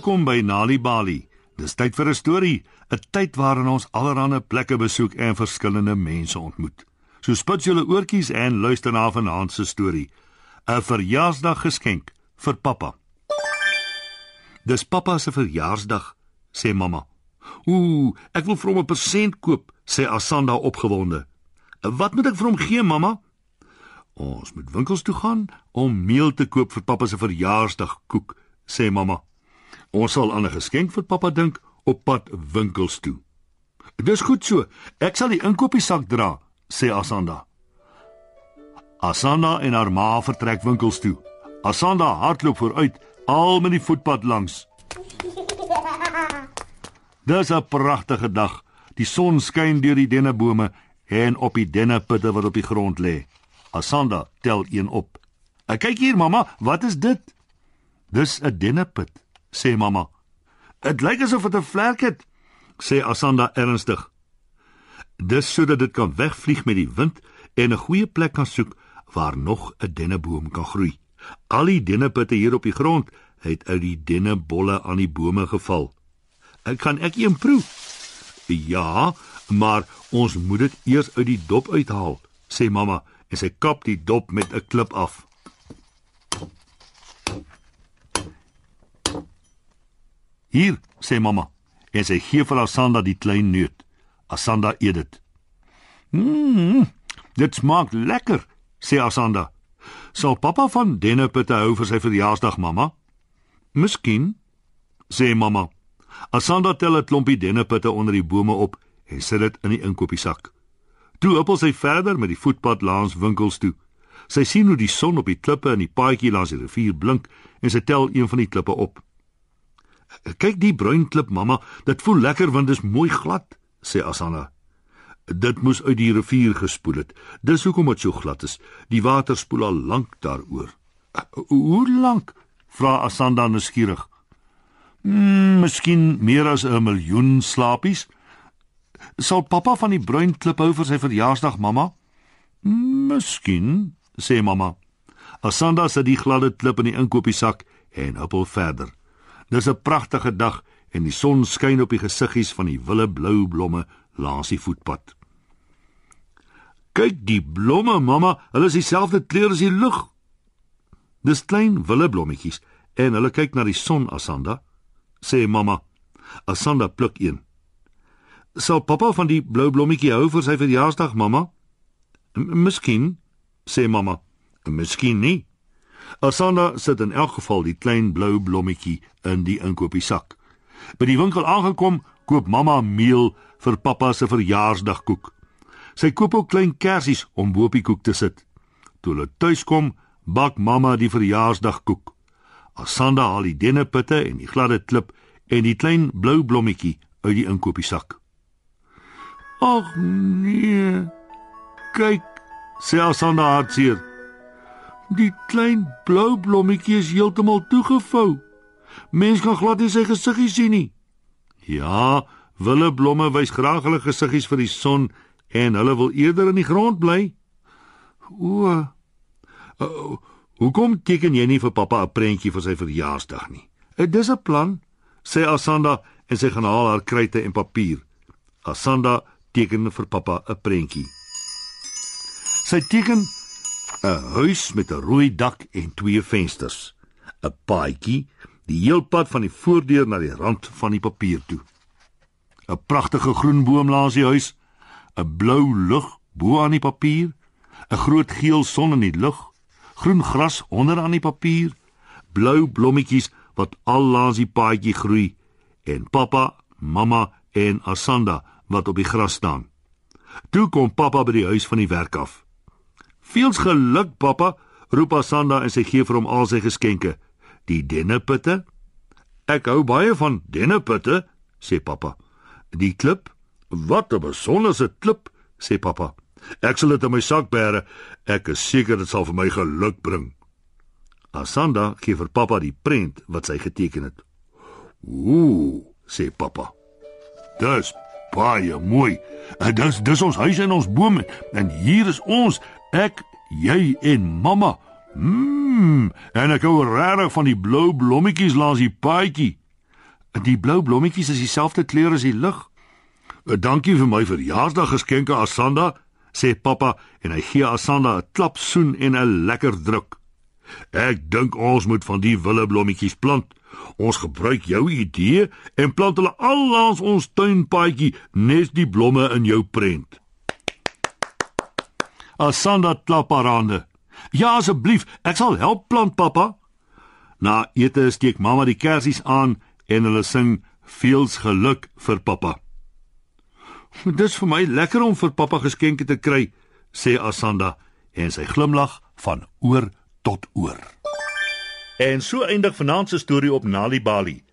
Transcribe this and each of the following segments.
Welkom by Nali Bali. Dis tyd vir 'n storie, 'n tyd waarin ons allerlei plekke besoek en verskillende mense ontmoet. So spit julle oortjies en luister na vanaand se storie. 'n Verjaarsdag geskenk vir pappa. Dis pappa se verjaarsdag, sê mamma. Ooh, ek wil vir hom 'n persent koop, sê Asanda opgewonde. Wat moet ek vir hom gee, mamma? Ons moet winkels toe gaan om meel te koop vir pappa se verjaarsdagkoek, sê mamma. Ons sal aan 'n geskenk vir pappa dink op pad winkels toe. Dis goed so. Ek sal die inkopiesak dra, sê Asanda. Asanda en haar ma vertrek winkels toe. Asanda hardloop vooruit, al met die voetpad langs. Dis 'n pragtige dag. Die son skyn deur die dennebome en op die denneputte wat op die grond lê. Asanda tel een op. "Kyk hier, mamma, wat is dit?" "Dis 'n denneput," sê mamma. "Dit lyk asof dit 'n vlek het," sê Asanda ernstig. "Dis sodat dit kan wegvlieg met die wind en 'n goeie plek kan soek waar nog 'n denneboom kan groei. Al die denneputte hier op die grond het uit die dennebolle aan die bome geval. Ek kan ek een proe?" "Ja, maar ons moet dit eers uit die dop uithaal," sê mamma en sy kap die dop met 'n klip af. Hier, sê mamma, en sy gee vir Asanda die klein neut. Asanda eet dit. Mmm, dit smaak lekker, sê Asanda. Sal pappa van denneputte hou vir sy verjaarsdag, mamma? Miskien, sê mamma. Asanda tel 'n klompie denneputte onder die bome op en sit dit in die inkopiesak. Toe huppel sy verder met die voetpad langs winkels toe. Sy sien hoe die son op die klippe en die paadjie langs die rivier blink en sy tel een van die klippe op. "Kyk die bruin klip, mamma, dit voel lekker want dit is mooi glad," sê Asana. "Dit moes uit die rivier gespoel het. Dis hoekom dit so glad is. Die water spoel al lank daaroor." "Hoe lank?" vra Asanda nuuskierig. "Mmm, miskien meer as 'n miljoen slapies." "Sal pappa van die bruin klip hou vir sy verjaarsdag, mamma?" "Miskien," sê mamma. Asanda sit die gladde klip in die inkopiesak en huppel verder. Dis 'n pragtige dag en die son skyn op die gesiggies van die wille blou blomme langs die voetpad. Kyk die blomme, mamma, hulle is dieselfde kleur as die lug. Dis klein wille blommetjies en hulle kyk na die son, Asanda, sê mamma. Asanda pluk een. Sal pappa van die blou blommetjie hou vir sy verjaarsdag, mamma? Miskien, sê mamma. Miskien nie. Asanda sit in elk geval die klein blou blommetjie in die inkopiesak. By die winkel aangekom, koop mamma meel vir pappa se verjaarsdagkoek. Sy koop ook klein kersies om bo op die koek te sit. Toe hulle tuis kom, bak mamma die verjaarsdagkoek. Asanda haal die denneputte en die gladde klip en die klein blou blommetjie uit die inkopiesak. Ag nee. Kyk, sê Asanda hartseer. Die klein blou blommetjie is heeltemal toegevou. Mens kan glad nie sy gesiggie sien nie. Ja, wille blomme wys graag hulle gesiggies vir die son en hulle wil eerder in die grond bly. O. Uh, hoekom teken jy nie vir pappa 'n prentjie vir sy verjaarsdag nie? Uh, dis 'n plan, sê Asanda en sy gaan haal haar kruite en papier. Asanda teken vir pappa 'n prentjie. Sy teken 'n huis met 'n rooi dak en twee vensters, 'n paadjie die heel pad van die voordeur na die rand van die papier toe. 'n Pragtige groen boom langs die huis, 'n blou lug bo aan die papier, 'n groot geel son in die lug, groen gras onder aan die papier, blou blommetjies wat al langs die paadjie groei en pappa, mamma en Asanda wat op die gras staan. Toe kom pappa by die huis van die werk af. Veels geluk, pappa, roep Asanda en sy gee vir hom al sy geskenke. Die denneputte? Ek hou baie van denneputte, sê pappa. Die klip? Wat 'n besonderse klip, sê pappa. Ek sal dit in my sak bære. Ek is seker dit sal vir my geluk bring. Asanda gee vir pappa die prent wat sy geteken het. Ooh, sê pappa. Dis baie mooi. En dis dis ons huis en ons bome en hier is ons Ek, jy en mamma. Mmm, en ek hou regtig van die blou blommetjies langs die paadjie. Die blou blommetjies is dieselfde kleur as die lug. Dankie vir my verjaarsdaggeskenke Asanda, sê pappa en hy gee Asanda 'n klap soen en 'n lekker druk. Ek dink ons moet van die willeblommetjies plant. Ons gebruik jou idee en plant hulle al langs ons tuinpaadjie, nes die blomme in jou prent. Asanda klap haar hande. Ja asseblief, ek sal help plant pappa. Na ete steek mamma die kersies aan en hulle sing veels geluk vir pappa. Dis vir my lekker om vir pappa geskenke te kry, sê Asanda en sy glimlag van oor tot oor. En so eindig vanaand se storie op Nali Bali.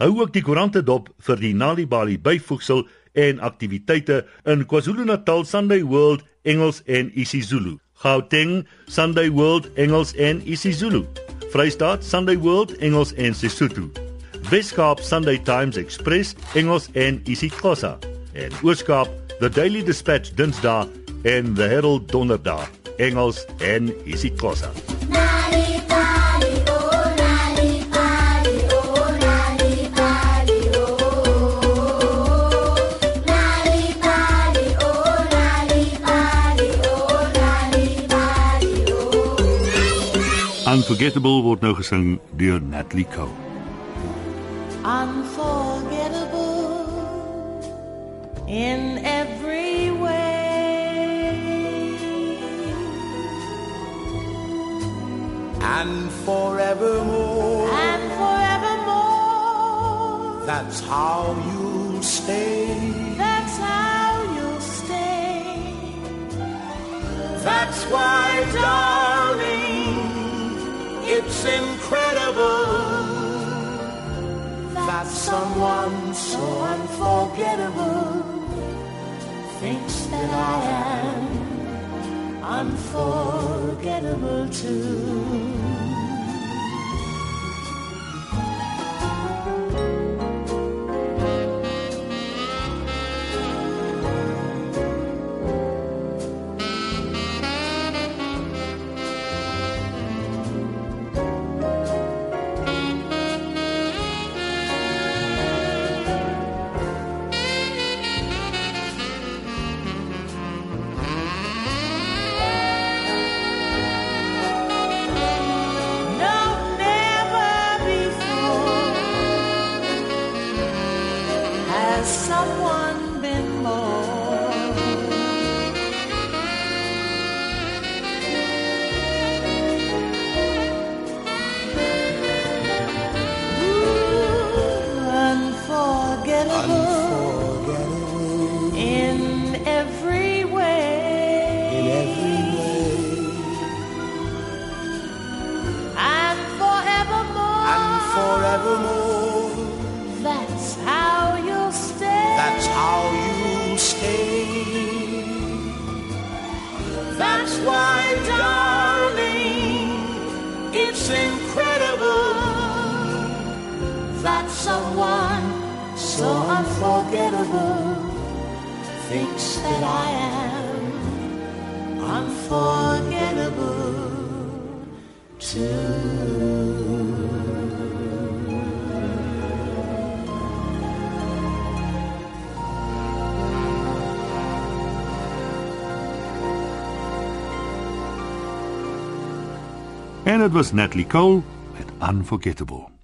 Hou ook die koerante dop vir die Nali Bali byvoegsel en aktiwiteite in KwaZulu-Natal Sunday World Engels en isiZulu. Gauteng Sunday World Engels en isiZulu. Vrystaat Sunday World Engels en Sesotho. Weskaap Sunday Times Express Engels en isiXhosa. En Ooskaap The Daily Dispatch Dinsdae en The Herald Donderdae Engels en isiXhosa. Unforgettable word nou gesing deur Natalie Cole. Unforgettable in every way. And forevermore. And forevermore. That's how you'll stay. That's how you'll stay. That's why, darling. It's incredible that someone so unforgettable thinks that I am unforgettable too. Mùa That's why, darling, it's incredible that someone so unforgettable thinks that I am unforgettable too. En dit was Natalie Cole met Unforgettable.